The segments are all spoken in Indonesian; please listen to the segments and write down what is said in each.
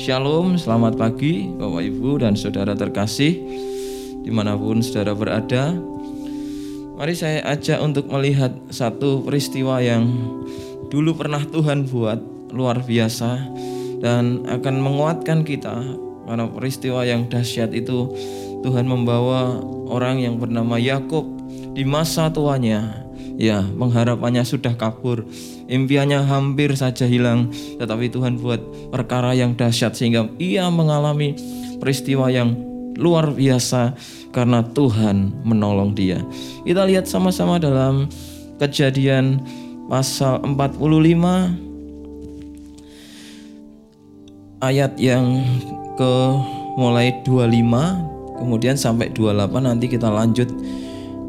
Shalom, selamat pagi Bapak Ibu dan Saudara terkasih Di mana pun Saudara berada. Mari saya ajak untuk melihat satu peristiwa yang dulu pernah Tuhan buat luar biasa Dan akan menguatkan kita. Karena peristiwa yang dahsyat itu Tuhan membawa orang yang bernama Yakub di masa tuanya ya pengharapannya sudah kabur. Impiannya hampir saja hilang. Tetapi Tuhan buat perkara yang dahsyat sehingga ia mengalami peristiwa yang luar biasa karena Tuhan menolong dia. Kita lihat sama-sama dalam kejadian pasal 45 ayat yang ke mulai 25 kemudian sampai 28 nanti kita lanjut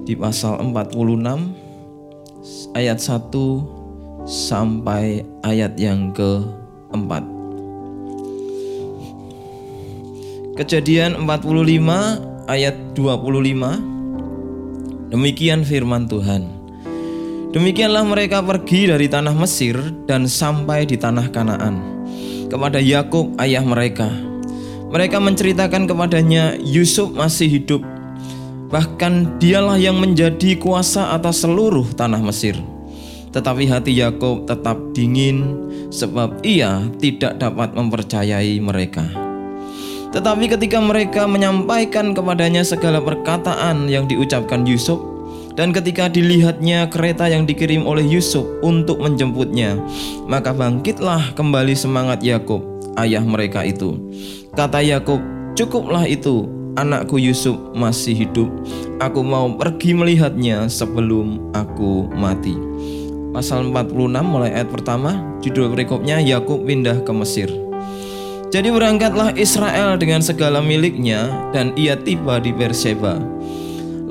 di pasal 46 ayat 1 sampai ayat yang keempat. Kejadian 45 ayat 25 Demikian firman Tuhan Demikianlah mereka pergi dari tanah Mesir dan sampai di tanah Kanaan kepada Yakub ayah mereka. Mereka menceritakan kepadanya Yusuf masih hidup Bahkan dialah yang menjadi kuasa atas seluruh tanah Mesir. Tetapi hati Yakub tetap dingin sebab ia tidak dapat mempercayai mereka. Tetapi ketika mereka menyampaikan kepadanya segala perkataan yang diucapkan Yusuf dan ketika dilihatnya kereta yang dikirim oleh Yusuf untuk menjemputnya, maka bangkitlah kembali semangat Yakub, ayah mereka itu. Kata Yakub, "Cukuplah itu, anakku Yusuf masih hidup. Aku mau pergi melihatnya sebelum aku mati. Pasal 46 mulai ayat pertama, judul perikopnya Yakub pindah ke Mesir. Jadi berangkatlah Israel dengan segala miliknya dan ia tiba di Berseba.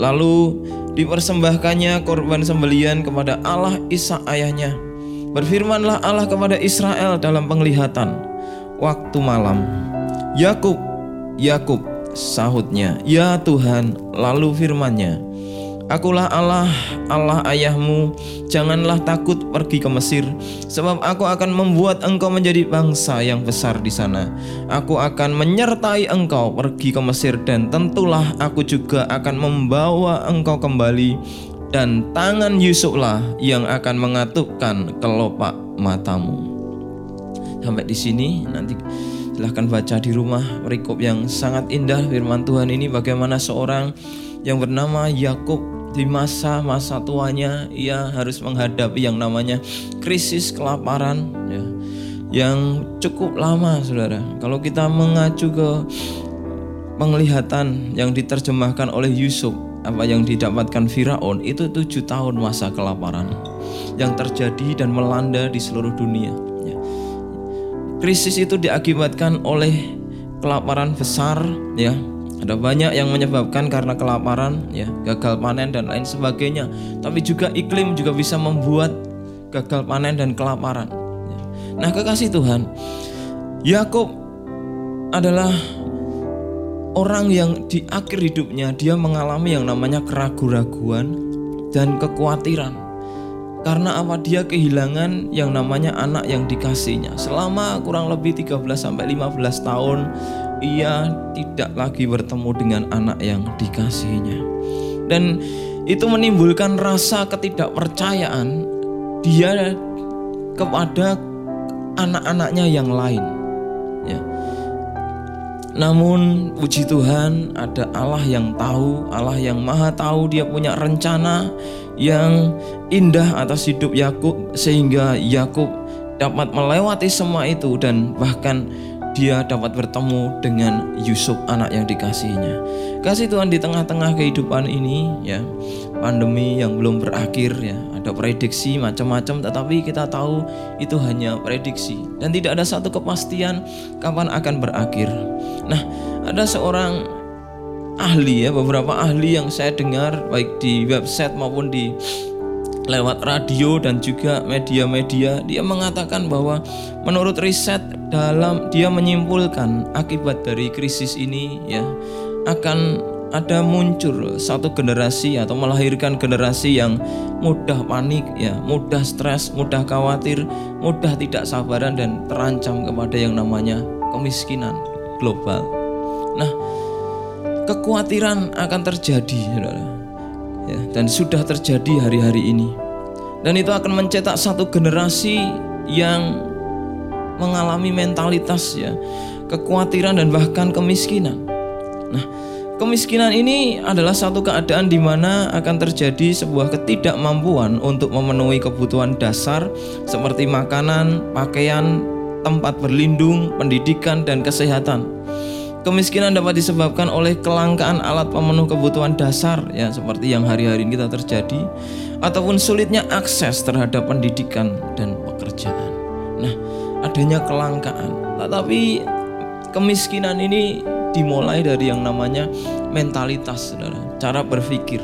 Lalu dipersembahkannya korban sembelian kepada Allah Isa ayahnya. Berfirmanlah Allah kepada Israel dalam penglihatan waktu malam. Yakub, Yakub, Sahutnya, "Ya Tuhan." Lalu firman-Nya, Akulah Allah, Allah ayahmu. Janganlah takut pergi ke Mesir, sebab aku akan membuat engkau menjadi bangsa yang besar di sana. Aku akan menyertai engkau pergi ke Mesir, dan tentulah aku juga akan membawa engkau kembali. Dan tangan Yusuflah yang akan mengatupkan kelopak matamu. Sampai di sini nanti Silahkan baca di rumah perikop yang sangat indah firman Tuhan ini bagaimana seorang yang bernama Yakub di masa-masa tuanya ia harus menghadapi yang namanya krisis kelaparan ya, yang cukup lama saudara. Kalau kita mengacu ke penglihatan yang diterjemahkan oleh Yusuf apa yang didapatkan Firaun itu tujuh tahun masa kelaparan yang terjadi dan melanda di seluruh dunia. Krisis itu diakibatkan oleh kelaparan besar ya. Ada banyak yang menyebabkan karena kelaparan ya, gagal panen dan lain sebagainya. Tapi juga iklim juga bisa membuat gagal panen dan kelaparan. Ya. Nah, kekasih Tuhan, Yakub adalah orang yang di akhir hidupnya dia mengalami yang namanya keraguan-raguan dan kekhawatiran. Karena apa dia kehilangan yang namanya anak yang dikasihnya. Selama kurang lebih 13 sampai 15 tahun ia tidak lagi bertemu dengan anak yang dikasihnya. Dan itu menimbulkan rasa ketidakpercayaan dia kepada anak-anaknya yang lain. Ya. Namun puji Tuhan ada Allah yang tahu, Allah yang maha tahu dia punya rencana yang indah atas hidup Yakub sehingga Yakub dapat melewati semua itu dan bahkan dia dapat bertemu dengan Yusuf anak yang dikasihnya. Kasih Tuhan di tengah-tengah kehidupan ini ya, pandemi yang belum berakhir ya, ada prediksi macam-macam tetapi kita tahu itu hanya prediksi dan tidak ada satu kepastian kapan akan berakhir. Nah, ada seorang ahli ya, beberapa ahli yang saya dengar baik di website maupun di lewat radio dan juga media-media dia mengatakan bahwa menurut riset dalam dia menyimpulkan akibat dari krisis ini ya akan ada muncul satu generasi atau melahirkan generasi yang mudah panik ya, mudah stres, mudah khawatir, mudah tidak sabaran dan terancam kepada yang namanya kemiskinan global. Nah, kekhawatiran akan terjadi, saudara. Ya, dan sudah terjadi hari-hari ini. Dan itu akan mencetak satu generasi yang mengalami mentalitas ya, kekhawatiran dan bahkan kemiskinan. Nah, kemiskinan ini adalah satu keadaan di mana akan terjadi sebuah ketidakmampuan untuk memenuhi kebutuhan dasar seperti makanan, pakaian, tempat berlindung, pendidikan dan kesehatan. Kemiskinan dapat disebabkan oleh kelangkaan alat pemenuh kebutuhan dasar ya seperti yang hari-hari ini kita terjadi ataupun sulitnya akses terhadap pendidikan dan pekerjaan. Nah, adanya kelangkaan. Tetapi kemiskinan ini dimulai dari yang namanya mentalitas, Saudara. Cara berpikir.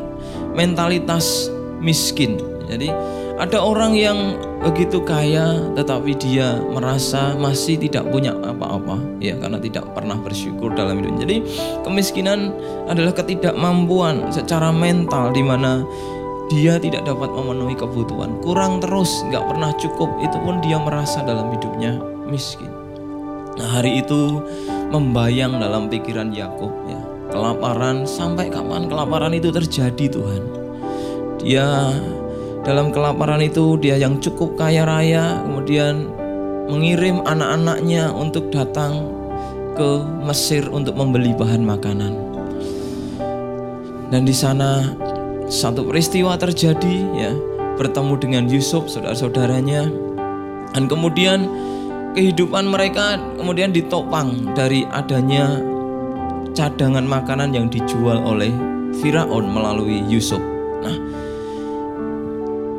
Mentalitas miskin. Jadi ada orang yang begitu kaya tetapi dia merasa masih tidak punya apa-apa ya karena tidak pernah bersyukur dalam hidup. Jadi kemiskinan adalah ketidakmampuan secara mental di mana dia tidak dapat memenuhi kebutuhan, kurang terus, nggak pernah cukup, itu pun dia merasa dalam hidupnya miskin. Nah hari itu membayang dalam pikiran Yakub ya, kelaparan sampai kapan kelaparan itu terjadi Tuhan. Dia dalam kelaparan itu dia yang cukup kaya raya kemudian mengirim anak-anaknya untuk datang ke Mesir untuk membeli bahan makanan. Dan di sana satu peristiwa terjadi ya, bertemu dengan Yusuf saudara-saudaranya dan kemudian kehidupan mereka kemudian ditopang dari adanya cadangan makanan yang dijual oleh Firaun melalui Yusuf. Nah,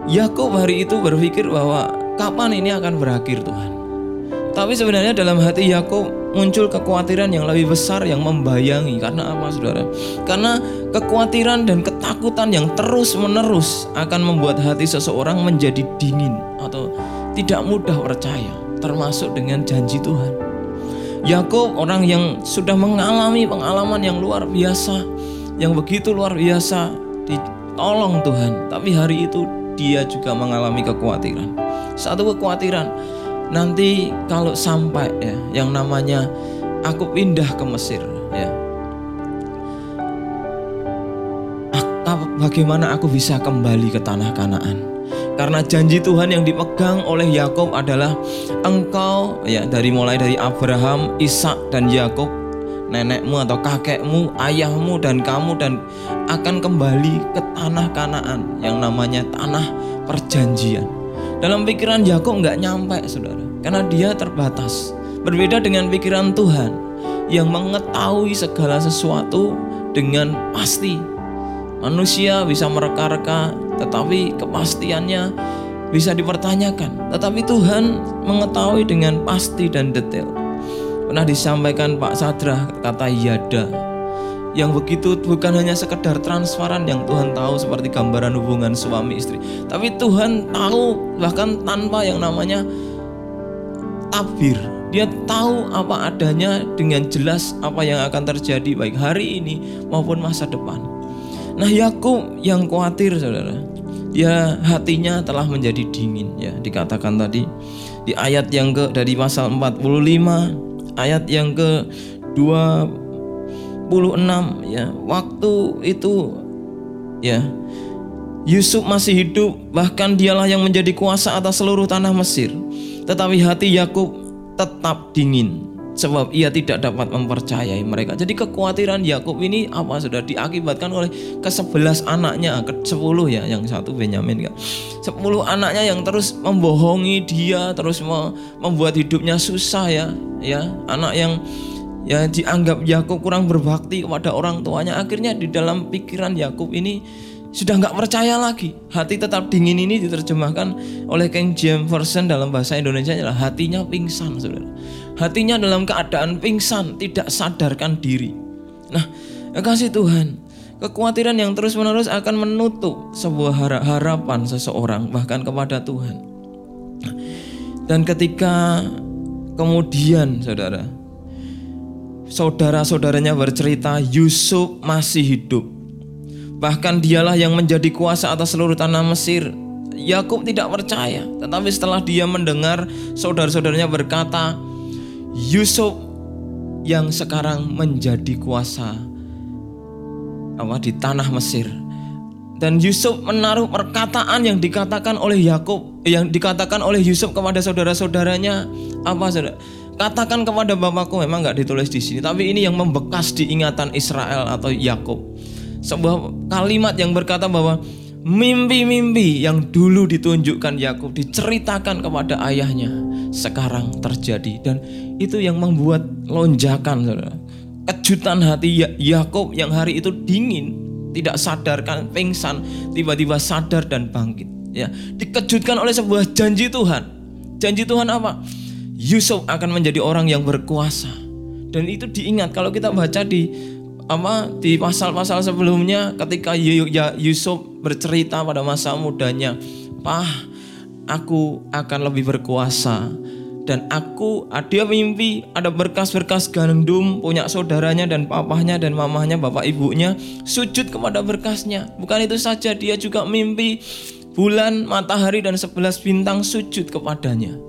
Yakub hari itu berpikir bahwa kapan ini akan berakhir Tuhan. Tapi sebenarnya dalam hati Yakub muncul kekhawatiran yang lebih besar yang membayangi karena apa Saudara? Karena kekhawatiran dan ketakutan yang terus-menerus akan membuat hati seseorang menjadi dingin atau tidak mudah percaya termasuk dengan janji Tuhan. Yakub orang yang sudah mengalami pengalaman yang luar biasa, yang begitu luar biasa ditolong Tuhan, tapi hari itu dia juga mengalami kekhawatiran. Satu kekhawatiran, nanti kalau sampai ya yang namanya aku pindah ke Mesir ya. Bagaimana aku bisa kembali ke tanah Kanaan? Karena janji Tuhan yang dipegang oleh Yakub adalah engkau ya dari mulai dari Abraham, Ishak dan Yakub nenekmu atau kakekmu, ayahmu dan kamu dan akan kembali ke tanah Kanaan yang namanya tanah perjanjian. Dalam pikiran Yakub nggak nyampe, saudara, karena dia terbatas. Berbeda dengan pikiran Tuhan yang mengetahui segala sesuatu dengan pasti. Manusia bisa mereka-reka, tetapi kepastiannya bisa dipertanyakan. Tetapi Tuhan mengetahui dengan pasti dan detail. Pernah disampaikan Pak Sadra kata yada yang begitu bukan hanya sekedar transparan yang Tuhan tahu seperti gambaran hubungan suami istri tapi Tuhan tahu bahkan tanpa yang namanya tabir dia tahu apa adanya dengan jelas apa yang akan terjadi baik hari ini maupun masa depan nah Yakub yang khawatir saudara dia hatinya telah menjadi dingin ya dikatakan tadi di ayat yang ke dari pasal 45 ayat yang ke 26 ya. Waktu itu ya Yusuf masih hidup bahkan dialah yang menjadi kuasa atas seluruh tanah Mesir. Tetapi hati Yakub tetap dingin sebab ia tidak dapat mempercayai mereka. Jadi kekhawatiran Yakub ini apa sudah diakibatkan oleh ke sebelas anaknya, ke sepuluh ya, yang satu Benyamin kan. Sepuluh anaknya yang terus membohongi dia, terus membuat hidupnya susah ya, ya anak yang ya dianggap Yakub kurang berbakti kepada orang tuanya. Akhirnya di dalam pikiran Yakub ini sudah nggak percaya lagi. Hati tetap dingin ini diterjemahkan oleh King James Version dalam bahasa Indonesia adalah hatinya pingsan, saudara. Hatinya dalam keadaan pingsan, tidak sadarkan diri. Nah, kasih Tuhan, kekhawatiran yang terus-menerus akan menutup sebuah harapan seseorang bahkan kepada Tuhan. Dan ketika kemudian, saudara, saudara-saudaranya bercerita Yusuf masih hidup Bahkan dialah yang menjadi kuasa atas seluruh tanah Mesir. Yakub tidak percaya, tetapi setelah dia mendengar saudara-saudaranya berkata, Yusuf yang sekarang menjadi kuasa apa di tanah Mesir. Dan Yusuf menaruh perkataan yang dikatakan oleh Yakub, yang dikatakan oleh Yusuf kepada saudara-saudaranya, apa saudara? Katakan kepada bapakku memang nggak ditulis di sini, tapi ini yang membekas di ingatan Israel atau Yakub. Sebuah kalimat yang berkata bahwa mimpi-mimpi yang dulu ditunjukkan Yakub diceritakan kepada ayahnya sekarang terjadi dan itu yang membuat lonjakan saudara kejutan hati ya-, Yakub yang hari itu dingin, tidak sadarkan, pingsan, tiba-tiba sadar dan bangkit. Ya, dikejutkan oleh sebuah janji Tuhan. Janji Tuhan apa? Yusuf akan menjadi orang yang berkuasa. Dan itu diingat kalau kita baca di apa di pasal-pasal sebelumnya ketika ya, Yusuf bercerita pada masa mudanya, "Pah, aku akan lebih berkuasa dan aku ada mimpi ada berkas-berkas gandum punya saudaranya dan papahnya dan mamahnya bapak ibunya sujud kepada berkasnya. Bukan itu saja dia juga mimpi bulan matahari dan sebelas bintang sujud kepadanya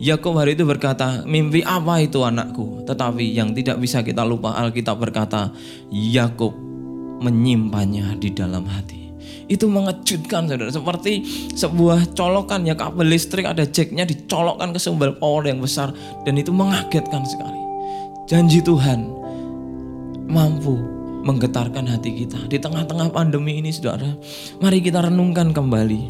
Yakub hari itu berkata, mimpi apa itu anakku? Tetapi yang tidak bisa kita lupa Alkitab berkata, Yakub menyimpannya di dalam hati. Itu mengejutkan saudara. Seperti sebuah colokan ya kabel listrik ada jacknya dicolokkan ke sumber power yang besar dan itu mengagetkan sekali. Janji Tuhan mampu menggetarkan hati kita. Di tengah-tengah pandemi ini saudara mari kita renungkan kembali.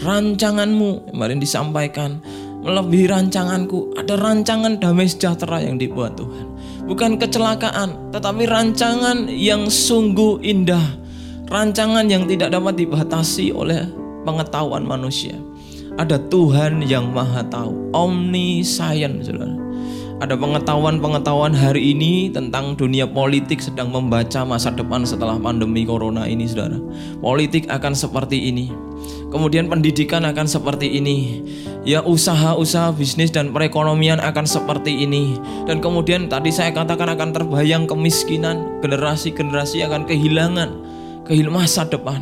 Rancanganmu kemarin disampaikan melebihi rancanganku ada rancangan damai sejahtera yang dibuat Tuhan bukan kecelakaan tetapi rancangan yang sungguh indah rancangan yang tidak dapat dibatasi oleh pengetahuan manusia. Ada Tuhan yang maha tahu, omniscient, saudara. Ada pengetahuan-pengetahuan hari ini tentang dunia politik sedang membaca masa depan setelah pandemi corona ini, saudara. Politik akan seperti ini. Kemudian pendidikan akan seperti ini. Ya usaha-usaha bisnis dan perekonomian akan seperti ini. Dan kemudian tadi saya katakan akan terbayang kemiskinan, generasi-generasi akan kehilangan ke masa depan.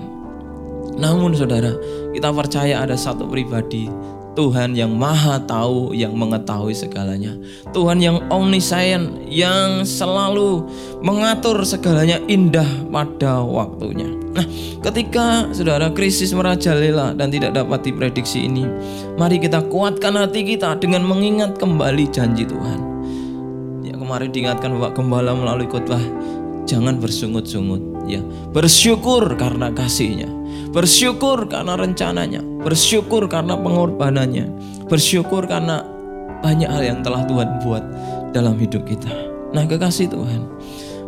Namun saudara, kita percaya ada satu pribadi Tuhan yang maha tahu, yang mengetahui segalanya. Tuhan yang omniscient, yang selalu mengatur segalanya indah pada waktunya. Nah, ketika saudara krisis merajalela dan tidak dapat diprediksi ini, mari kita kuatkan hati kita dengan mengingat kembali janji Tuhan. Ya kemarin diingatkan Bapak Gembala melalui khotbah, jangan bersungut-sungut ya bersyukur karena kasihnya bersyukur karena rencananya bersyukur karena pengorbanannya bersyukur karena banyak hal yang telah Tuhan buat dalam hidup kita. Nah kekasih Tuhan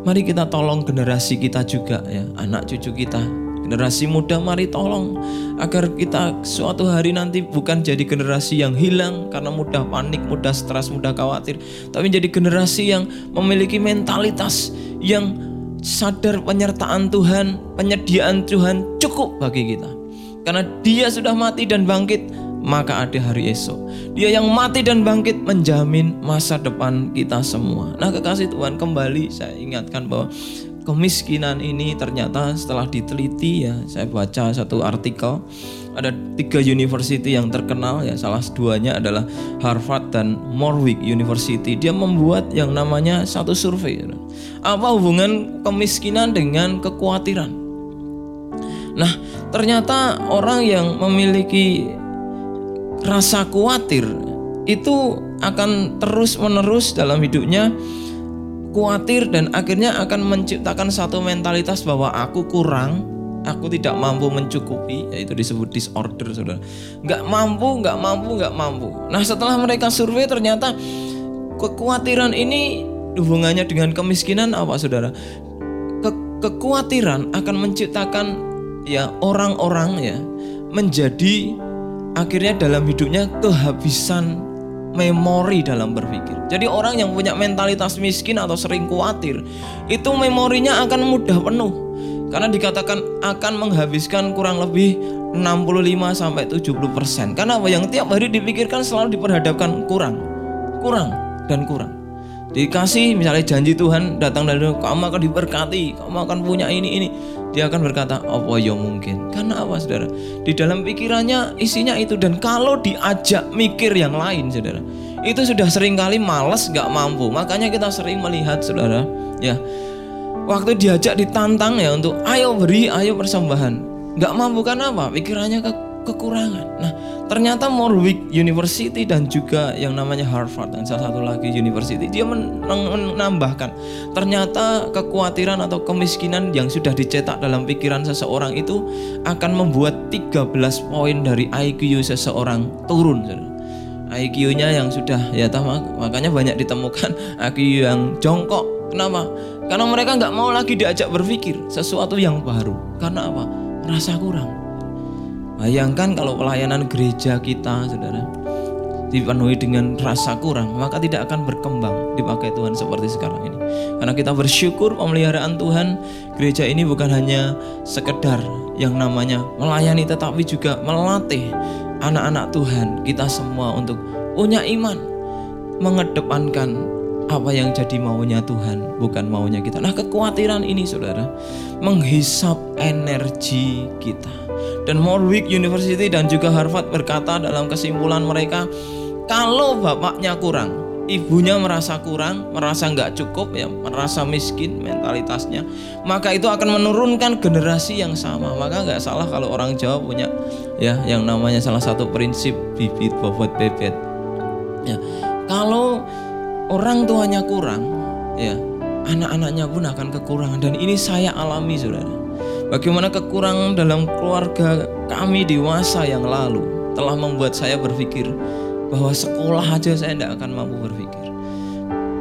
mari kita tolong generasi kita juga ya anak cucu kita. Generasi muda mari tolong agar kita suatu hari nanti bukan jadi generasi yang hilang karena mudah panik, mudah stres, mudah khawatir, tapi jadi generasi yang memiliki mentalitas yang sadar penyertaan Tuhan, penyediaan Tuhan cukup bagi kita. Karena dia sudah mati dan bangkit, maka ada hari esok. Dia yang mati dan bangkit menjamin masa depan kita semua. Nah kekasih Tuhan kembali saya ingatkan bahwa kemiskinan ini ternyata setelah diteliti ya saya baca satu artikel ada tiga university yang terkenal ya salah duanya adalah Harvard dan Warwick University. Dia membuat yang namanya satu survei. Apa hubungan kemiskinan dengan kekhawatiran? Nah ternyata orang yang memiliki rasa khawatir itu akan terus menerus dalam hidupnya khawatir dan akhirnya akan menciptakan satu mentalitas bahwa aku kurang aku tidak mampu mencukupi yaitu disebut disorder saudara nggak mampu nggak mampu nggak mampu nah setelah mereka survei ternyata kekhawatiran ini hubungannya dengan kemiskinan apa saudara Ke kekhawatiran akan menciptakan ya orang-orang ya menjadi akhirnya dalam hidupnya kehabisan memori dalam berpikir. Jadi orang yang punya mentalitas miskin atau sering khawatir, itu memorinya akan mudah penuh. Karena dikatakan akan menghabiskan kurang lebih 65 sampai 70%. Karena apa yang tiap hari dipikirkan selalu diperhadapkan kurang, kurang dan kurang. Dikasih misalnya janji Tuhan datang dari kamu akan diberkati, kamu akan punya ini ini. Dia akan berkata, "Apa ya mungkin?" Karena apa, Saudara? Di dalam pikirannya isinya itu dan kalau diajak mikir yang lain, Saudara, itu sudah sering kali males nggak mampu makanya kita sering melihat saudara ya waktu diajak ditantang ya untuk ayo beri ayo persembahan. Nggak mampu karena apa? Pikirannya ke kekurangan. Nah ternyata Warwick University dan juga yang namanya Harvard dan salah satu lagi university dia menambahkan ternyata kekhawatiran atau kemiskinan yang sudah dicetak dalam pikiran seseorang itu akan membuat 13 poin dari IQ seseorang turun IQ-nya yang sudah ya tamak makanya banyak ditemukan IQ yang jongkok. Kenapa karena mereka nggak mau lagi diajak berpikir sesuatu yang baru. Karena apa? Merasa kurang. Bayangkan kalau pelayanan gereja kita saudara dipenuhi dengan rasa kurang maka tidak akan berkembang dipakai Tuhan seperti sekarang ini. Karena kita bersyukur pemeliharaan Tuhan gereja ini bukan hanya sekedar yang namanya melayani tetapi juga melatih anak-anak Tuhan, kita semua untuk punya iman, mengedepankan apa yang jadi maunya Tuhan, bukan maunya kita. Nah, kekhawatiran ini Saudara menghisap energi kita. Dan Warwick University dan juga Harvard berkata dalam kesimpulan mereka, kalau bapaknya kurang, ibunya merasa kurang, merasa nggak cukup, ya, merasa miskin mentalitasnya, maka itu akan menurunkan generasi yang sama. Maka nggak salah kalau orang Jawa punya ya yang namanya salah satu prinsip bibit bobot bebet. Ya, kalau orang tuanya kurang, ya anak-anaknya pun akan kekurangan dan ini saya alami saudara. Bagaimana kekurangan dalam keluarga kami di masa yang lalu telah membuat saya berpikir bahwa sekolah aja saya tidak akan mampu berpikir.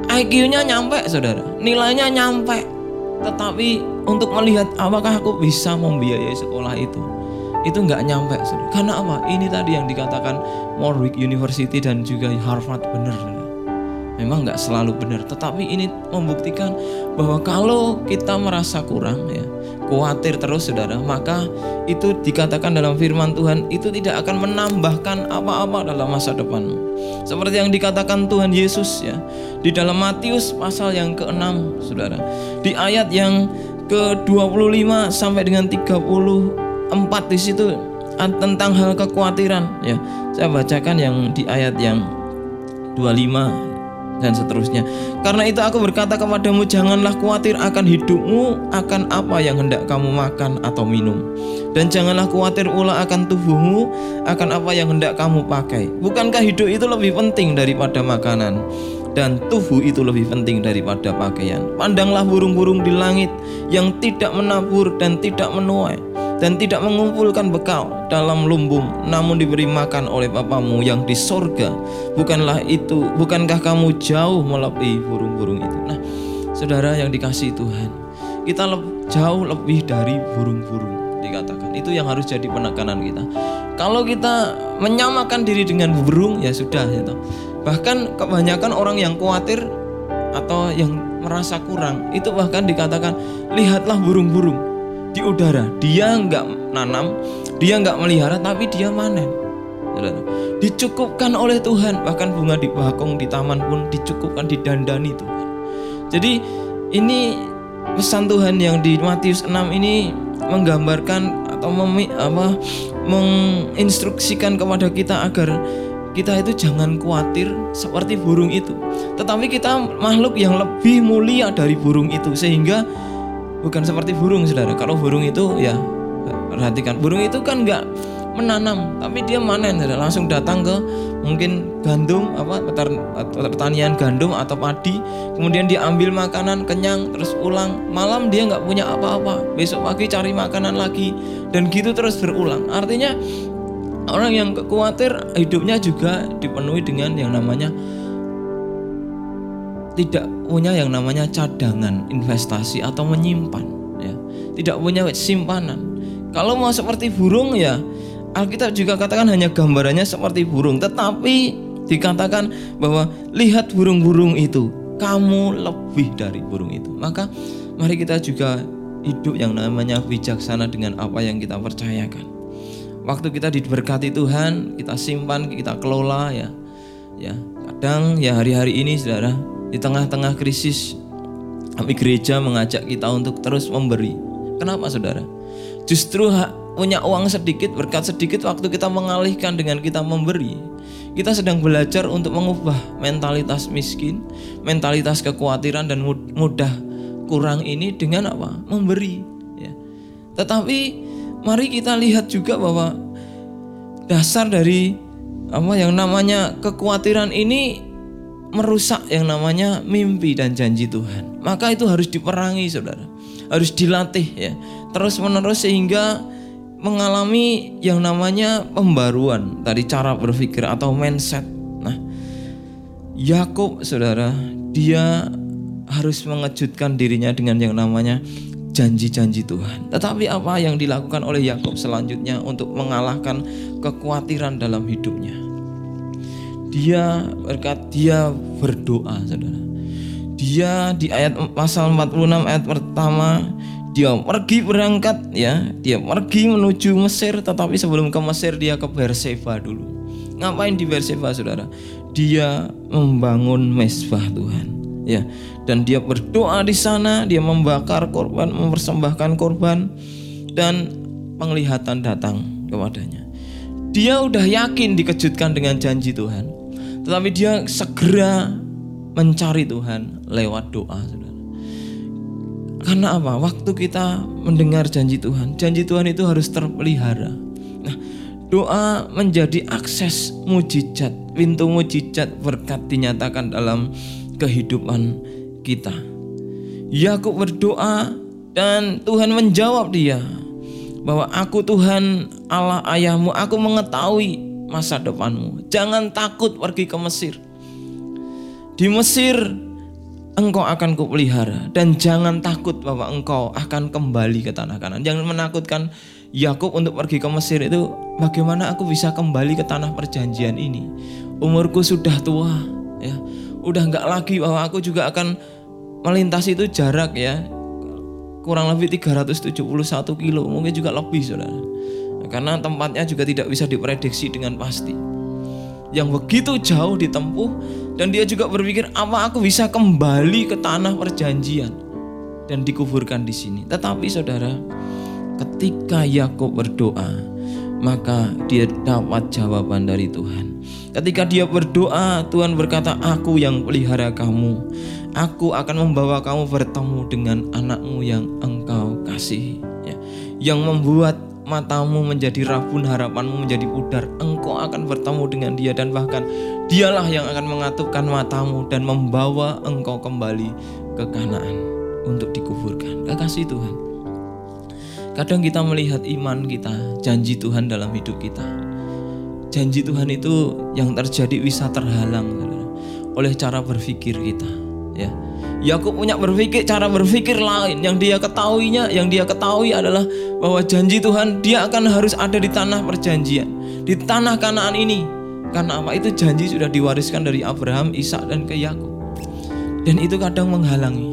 IQ-nya nyampe, saudara, nilainya nyampe, tetapi untuk melihat apakah aku bisa membiayai sekolah itu, itu nggak nyampe, saudara. Karena apa? Ini tadi yang dikatakan Warwick University dan juga Harvard benar. Memang nggak selalu benar, tetapi ini membuktikan bahwa kalau kita merasa kurang, ya, khawatir terus saudara, maka itu dikatakan dalam firman Tuhan itu tidak akan menambahkan apa-apa dalam masa depan. Seperti yang dikatakan Tuhan Yesus ya di dalam Matius pasal yang ke-6 Saudara. Di ayat yang ke-25 sampai dengan 34 di situ tentang hal kekhawatiran ya. Saya bacakan yang di ayat yang 25 dan seterusnya. Karena itu aku berkata kepadamu janganlah khawatir akan hidupmu akan apa yang hendak kamu makan atau minum. Dan janganlah khawatir pula akan tubuhmu akan apa yang hendak kamu pakai. Bukankah hidup itu lebih penting daripada makanan? dan tubuh itu lebih penting daripada pakaian. Pandanglah burung-burung di langit yang tidak menabur dan tidak menuai dan tidak mengumpulkan bekal dalam lumbung namun diberi makan oleh Bapamu yang di sorga. Bukanlah itu bukankah kamu jauh melebihi burung-burung itu? Nah saudara yang dikasih Tuhan kita le jauh lebih dari burung-burung dikatakan. Itu yang harus jadi penekanan kita. Kalau kita menyamakan diri dengan burung ya sudah itu bahkan kebanyakan orang yang khawatir atau yang merasa kurang itu bahkan dikatakan lihatlah burung-burung di udara. Dia nggak nanam, dia nggak melihara, tapi dia manen. Dicukupkan oleh Tuhan, bahkan bunga di bakong di taman pun dicukupkan didandani Tuhan. Jadi ini pesan Tuhan yang di Matius 6 ini menggambarkan atau memi, apa, menginstruksikan kepada kita agar kita itu jangan khawatir seperti burung itu. Tetapi kita makhluk yang lebih mulia dari burung itu sehingga bukan seperti burung saudara. Kalau burung itu ya perhatikan. Burung itu kan nggak menanam tapi dia manen saudara. Langsung datang ke mungkin gandum apa pertanian gandum atau padi. Kemudian dia ambil makanan kenyang terus pulang malam dia nggak punya apa-apa. Besok pagi cari makanan lagi. Dan gitu terus berulang. Artinya orang yang khawatir hidupnya juga dipenuhi dengan yang namanya tidak punya yang namanya cadangan investasi atau menyimpan ya. Tidak punya simpanan. Kalau mau seperti burung ya Alkitab juga katakan hanya gambarannya seperti burung. Tetapi dikatakan bahwa lihat burung-burung itu kamu lebih dari burung itu. Maka mari kita juga hidup yang namanya bijaksana dengan apa yang kita percayakan. Waktu kita diberkati Tuhan kita simpan kita kelola ya. Ya kadang ya hari-hari ini saudara di tengah-tengah krisis, kami gereja mengajak kita untuk terus memberi. Kenapa saudara? Justru punya uang sedikit, berkat sedikit waktu kita mengalihkan dengan kita memberi. Kita sedang belajar untuk mengubah mentalitas miskin, mentalitas kekhawatiran dan mudah kurang ini dengan apa? Memberi. Ya. Tetapi mari kita lihat juga bahwa dasar dari apa yang namanya kekhawatiran ini merusak yang namanya mimpi dan janji Tuhan. Maka itu harus diperangi, saudara. Harus dilatih ya, terus menerus sehingga mengalami yang namanya pembaruan dari cara berpikir atau mindset. Nah, Yakub saudara, dia harus mengejutkan dirinya dengan yang namanya janji-janji Tuhan. Tetapi apa yang dilakukan oleh Yakub selanjutnya untuk mengalahkan kekhawatiran dalam hidupnya? Dia berkat dia berdoa, Saudara. Dia di ayat pasal 46 ayat pertama dia pergi berangkat ya, dia pergi menuju Mesir tetapi sebelum ke Mesir dia ke Berseba dulu. Ngapain di Berseba Saudara? Dia membangun mesbah Tuhan. Ya, dan dia berdoa di sana, dia membakar korban, mempersembahkan korban dan penglihatan datang kepadanya. Dia udah yakin dikejutkan dengan janji Tuhan. Tetapi dia segera mencari Tuhan lewat doa, Saudara. Karena apa? Waktu kita mendengar janji Tuhan, janji Tuhan itu harus terpelihara. Nah, doa menjadi akses mujizat, pintu mujizat berkat dinyatakan dalam kehidupan kita. Yakub berdoa dan Tuhan menjawab dia bahwa aku Tuhan Allah ayahmu, aku mengetahui masa depanmu. Jangan takut pergi ke Mesir. Di Mesir engkau akan kupelihara dan jangan takut bahwa engkau akan kembali ke tanah kanan. Jangan menakutkan Yakub untuk pergi ke Mesir itu bagaimana aku bisa kembali ke tanah perjanjian ini. Umurku sudah tua ya. Udah nggak lagi bahwa aku juga akan melintasi itu jarak ya kurang lebih 371 kilo mungkin juga lebih saudara karena tempatnya juga tidak bisa diprediksi dengan pasti yang begitu jauh ditempuh dan dia juga berpikir apa aku bisa kembali ke tanah perjanjian dan dikuburkan di sini. Tetapi saudara, ketika Yakub berdoa, maka dia dapat jawaban dari Tuhan. Ketika dia berdoa, Tuhan berkata, "Aku yang pelihara kamu. Aku akan membawa kamu bertemu dengan anakmu yang engkau kasihi." Ya. Yang membuat matamu menjadi rabun, harapanmu menjadi pudar, engkau akan bertemu dengan dia dan bahkan dialah yang akan mengatupkan matamu dan membawa engkau kembali ke Kanaan untuk dikuburkan. Kekasih Tuhan. Kadang kita melihat iman kita, janji Tuhan dalam hidup kita. Janji Tuhan itu yang terjadi bisa terhalang oleh cara berpikir kita, ya Yakub punya berpikir cara berpikir lain yang dia ketahuinya, yang dia ketahui adalah bahwa janji Tuhan dia akan harus ada di tanah perjanjian, di tanah Kanaan ini. Karena apa? Itu janji sudah diwariskan dari Abraham, Ishak dan ke Yakub. Dan itu kadang menghalangi.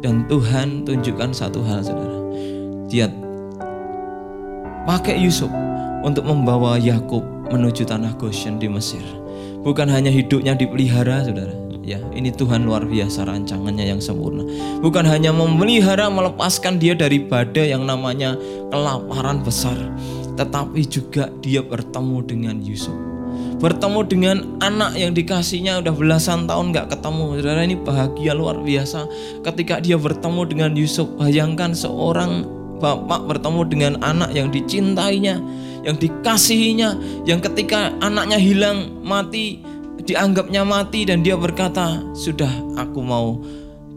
Dan Tuhan tunjukkan satu hal Saudara. Dia pakai Yusuf untuk membawa Yakub menuju tanah Goshen di Mesir. Bukan hanya hidupnya dipelihara, Saudara Ya, ini Tuhan luar biasa rancangannya yang sempurna. Bukan hanya memelihara melepaskan dia dari badai yang namanya kelaparan besar, tetapi juga dia bertemu dengan Yusuf. Bertemu dengan anak yang dikasihnya udah belasan tahun gak ketemu. Saudara ini bahagia luar biasa ketika dia bertemu dengan Yusuf. Bayangkan seorang bapak bertemu dengan anak yang dicintainya, yang dikasihinya, yang ketika anaknya hilang mati dianggapnya mati dan dia berkata, "Sudah, aku mau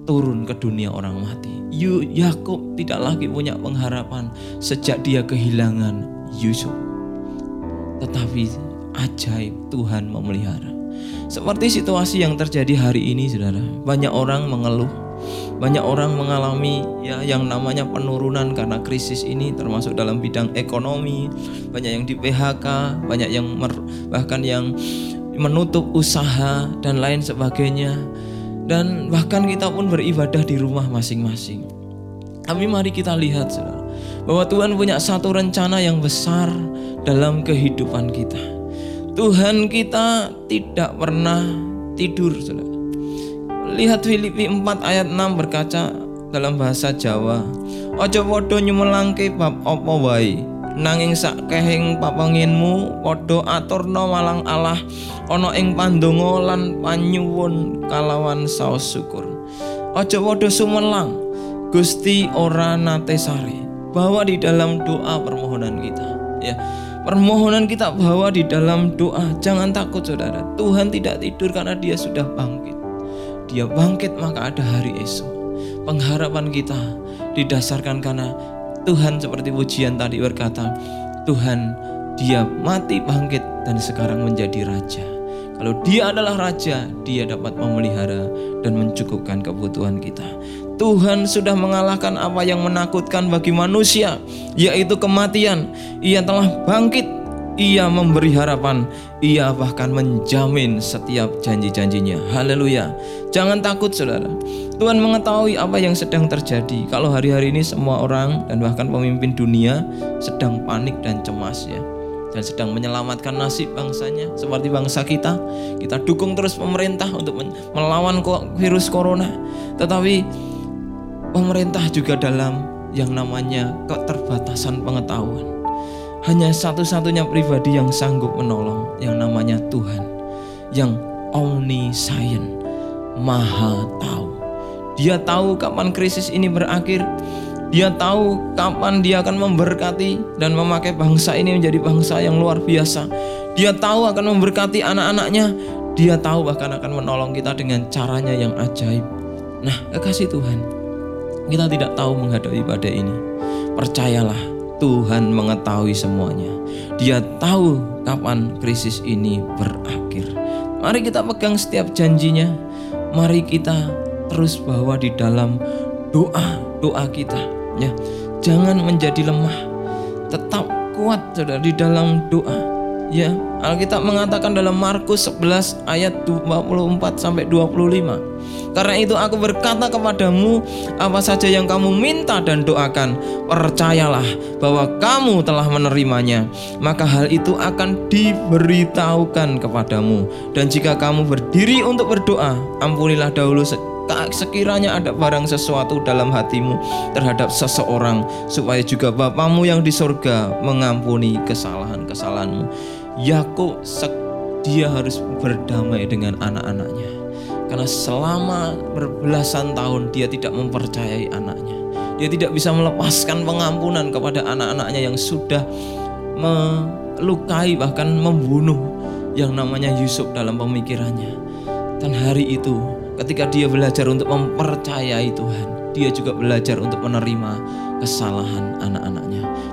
turun ke dunia orang mati." Yu Yakub tidak lagi punya pengharapan sejak dia kehilangan Yusuf. Tetapi ajaib Tuhan memelihara. Seperti situasi yang terjadi hari ini, Saudara. Banyak orang mengeluh, banyak orang mengalami ya yang namanya penurunan karena krisis ini termasuk dalam bidang ekonomi, banyak yang di PHK, banyak yang bahkan yang menutup usaha dan lain sebagainya dan bahkan kita pun beribadah di rumah masing-masing. Tapi mari kita lihat saudara, bahwa Tuhan punya satu rencana yang besar dalam kehidupan kita. Tuhan kita tidak pernah tidur saudara. Lihat Filipi 4 ayat 6 berkaca dalam bahasa Jawa. Ojo podo nyumelangke bab apa wae nanging sakehing papanginmu padha aturna malang Allah ana ing pandonga lan panyuwun kalawan saos syukur. Aja padha sumelang Gusti ora nate sare bawa di dalam doa permohonan kita. Ya permohonan kita bawa di dalam doa. Jangan takut saudara. Tuhan tidak tidur karena dia sudah bangkit. Dia bangkit maka ada hari esok. Pengharapan kita didasarkan karena Tuhan seperti pujian tadi berkata, Tuhan dia mati bangkit dan sekarang menjadi raja. Kalau dia adalah raja, dia dapat memelihara dan mencukupkan kebutuhan kita. Tuhan sudah mengalahkan apa yang menakutkan bagi manusia, yaitu kematian. Ia telah bangkit, ia memberi harapan, ia bahkan menjamin setiap janji-janjinya. Haleluya. Jangan takut saudara. Tuhan mengetahui apa yang sedang terjadi. Kalau hari-hari ini semua orang dan bahkan pemimpin dunia sedang panik dan cemas ya. Dan sedang menyelamatkan nasib bangsanya seperti bangsa kita. Kita dukung terus pemerintah untuk melawan virus corona. Tetapi pemerintah juga dalam yang namanya keterbatasan pengetahuan. Hanya satu-satunya pribadi yang sanggup menolong yang namanya Tuhan. Yang omniscient, maha tahu. Dia tahu kapan krisis ini berakhir. Dia tahu kapan dia akan memberkati dan memakai bangsa ini menjadi bangsa yang luar biasa. Dia tahu akan memberkati anak-anaknya. Dia tahu bahkan akan menolong kita dengan caranya yang ajaib. Nah, kekasih Tuhan, kita tidak tahu menghadapi pada ini. Percayalah, Tuhan mengetahui semuanya. Dia tahu kapan krisis ini berakhir. Mari kita pegang setiap janjinya. Mari kita terus bawa di dalam doa doa kita ya jangan menjadi lemah tetap kuat saudara di dalam doa ya Alkitab mengatakan dalam Markus 11 ayat 24 sampai 25 karena itu aku berkata kepadamu apa saja yang kamu minta dan doakan percayalah bahwa kamu telah menerimanya maka hal itu akan diberitahukan kepadamu dan jika kamu berdiri untuk berdoa ampunilah dahulu sekiranya ada barang sesuatu dalam hatimu terhadap seseorang supaya juga Bapamu yang di surga mengampuni kesalahan-kesalahanmu. Yakub dia harus berdamai dengan anak-anaknya karena selama berbelasan tahun dia tidak mempercayai anaknya. Dia tidak bisa melepaskan pengampunan kepada anak-anaknya yang sudah melukai bahkan membunuh yang namanya Yusuf dalam pemikirannya. Dan hari itu Ketika dia belajar untuk mempercayai Tuhan, dia juga belajar untuk menerima kesalahan anak-anaknya.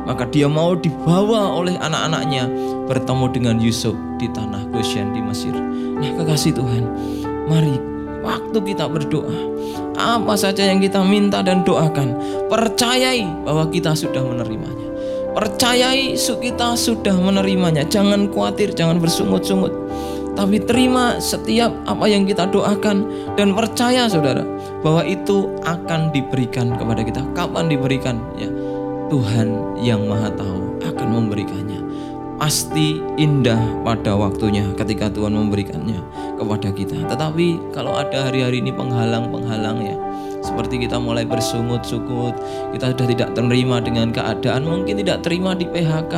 Maka dia mau dibawa oleh anak-anaknya bertemu dengan Yusuf di tanah Goshen di Mesir. Nah, kekasih Tuhan, mari waktu kita berdoa, apa saja yang kita minta dan doakan, percayai bahwa kita sudah menerimanya. Percayai kita sudah menerimanya. Jangan khawatir, jangan bersungut-sungut tapi terima setiap apa yang kita doakan dan percaya saudara bahwa itu akan diberikan kepada kita. Kapan diberikan? Ya, Tuhan yang Maha Tahu akan memberikannya. Pasti indah pada waktunya ketika Tuhan memberikannya kepada kita. Tetapi kalau ada hari-hari ini penghalang-penghalang ya, seperti kita mulai bersungut-sungut, kita sudah tidak terima dengan keadaan, mungkin tidak terima di PHK,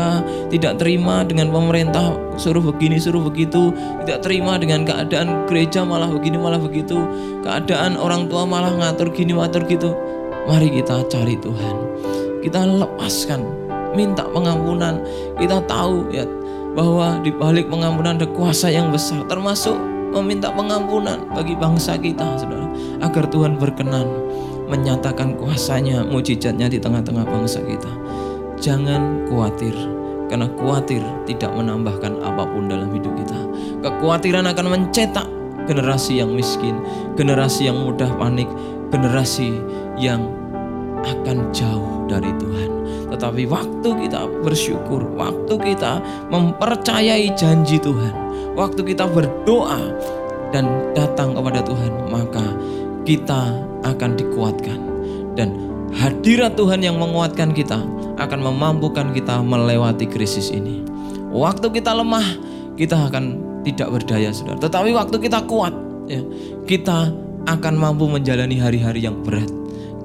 tidak terima dengan pemerintah suruh begini, suruh begitu, tidak terima dengan keadaan gereja malah begini, malah begitu, keadaan orang tua malah ngatur gini, ngatur gitu. Mari kita cari Tuhan. Kita lepaskan, minta pengampunan. Kita tahu ya bahwa di balik pengampunan ada kuasa yang besar termasuk meminta pengampunan bagi bangsa kita, saudara, agar Tuhan berkenan menyatakan kuasanya, mujizatnya di tengah-tengah bangsa kita. Jangan khawatir, karena khawatir tidak menambahkan apa pun dalam hidup kita. Kekhawatiran akan mencetak generasi yang miskin, generasi yang mudah panik, generasi yang akan jauh dari Tuhan. Tetapi waktu kita bersyukur, waktu kita mempercayai janji Tuhan, waktu kita berdoa dan datang kepada Tuhan, maka kita akan dikuatkan dan hadirat Tuhan yang menguatkan kita akan memampukan kita melewati krisis ini. Waktu kita lemah, kita akan tidak berdaya, Saudara. Tetapi waktu kita kuat, ya, kita akan mampu menjalani hari-hari yang berat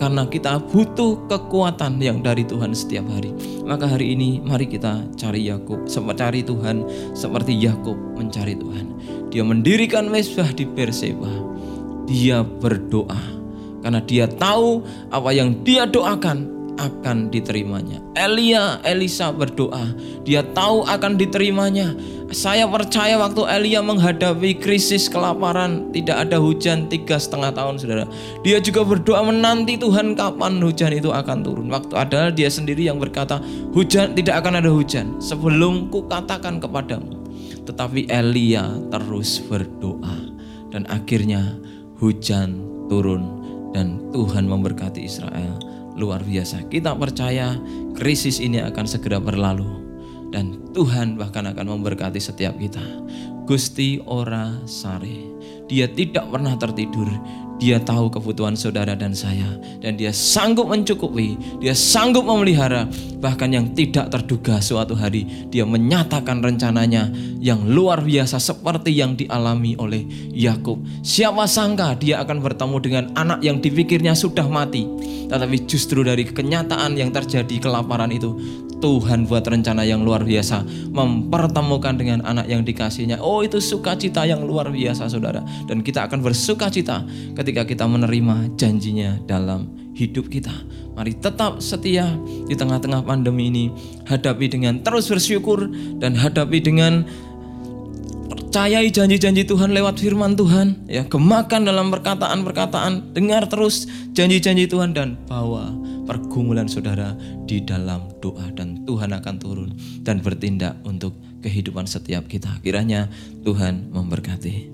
karena kita butuh kekuatan yang dari Tuhan setiap hari. Maka hari ini mari kita cari Yakub, cari Tuhan seperti Yakub mencari Tuhan. Dia mendirikan mesbah di Berseba. Dia berdoa karena dia tahu apa yang dia doakan akan diterimanya. Elia, Elisa berdoa, dia tahu akan diterimanya. Saya percaya waktu Elia menghadapi krisis kelaparan, tidak ada hujan tiga setengah tahun, saudara. Dia juga berdoa menanti Tuhan kapan hujan itu akan turun. Waktu adalah dia sendiri yang berkata, hujan tidak akan ada hujan sebelum ku katakan kepadamu. Tetapi Elia terus berdoa dan akhirnya hujan turun dan Tuhan memberkati Israel luar biasa. Kita percaya krisis ini akan segera berlalu dan Tuhan bahkan akan memberkati setiap kita. Gusti ora sare. Dia tidak pernah tertidur. Dia tahu kebutuhan saudara dan saya dan dia sanggup mencukupi, dia sanggup memelihara bahkan yang tidak terduga suatu hari dia menyatakan rencananya yang luar biasa seperti yang dialami oleh Yakub. Siapa sangka dia akan bertemu dengan anak yang dipikirnya sudah mati, tetapi justru dari kenyataan yang terjadi kelaparan itu Tuhan buat rencana yang luar biasa mempertemukan dengan anak yang dikasihnya. Oh itu sukacita yang luar biasa saudara. Dan kita akan bersukacita ketika kita menerima janjinya dalam hidup kita. Mari tetap setia di tengah-tengah pandemi ini. Hadapi dengan terus bersyukur dan hadapi dengan percayai janji-janji Tuhan lewat firman Tuhan ya gemakan dalam perkataan-perkataan dengar terus janji-janji Tuhan dan bawa pergumulan saudara di dalam doa dan Tuhan akan turun dan bertindak untuk kehidupan setiap kita. Kiranya Tuhan memberkati.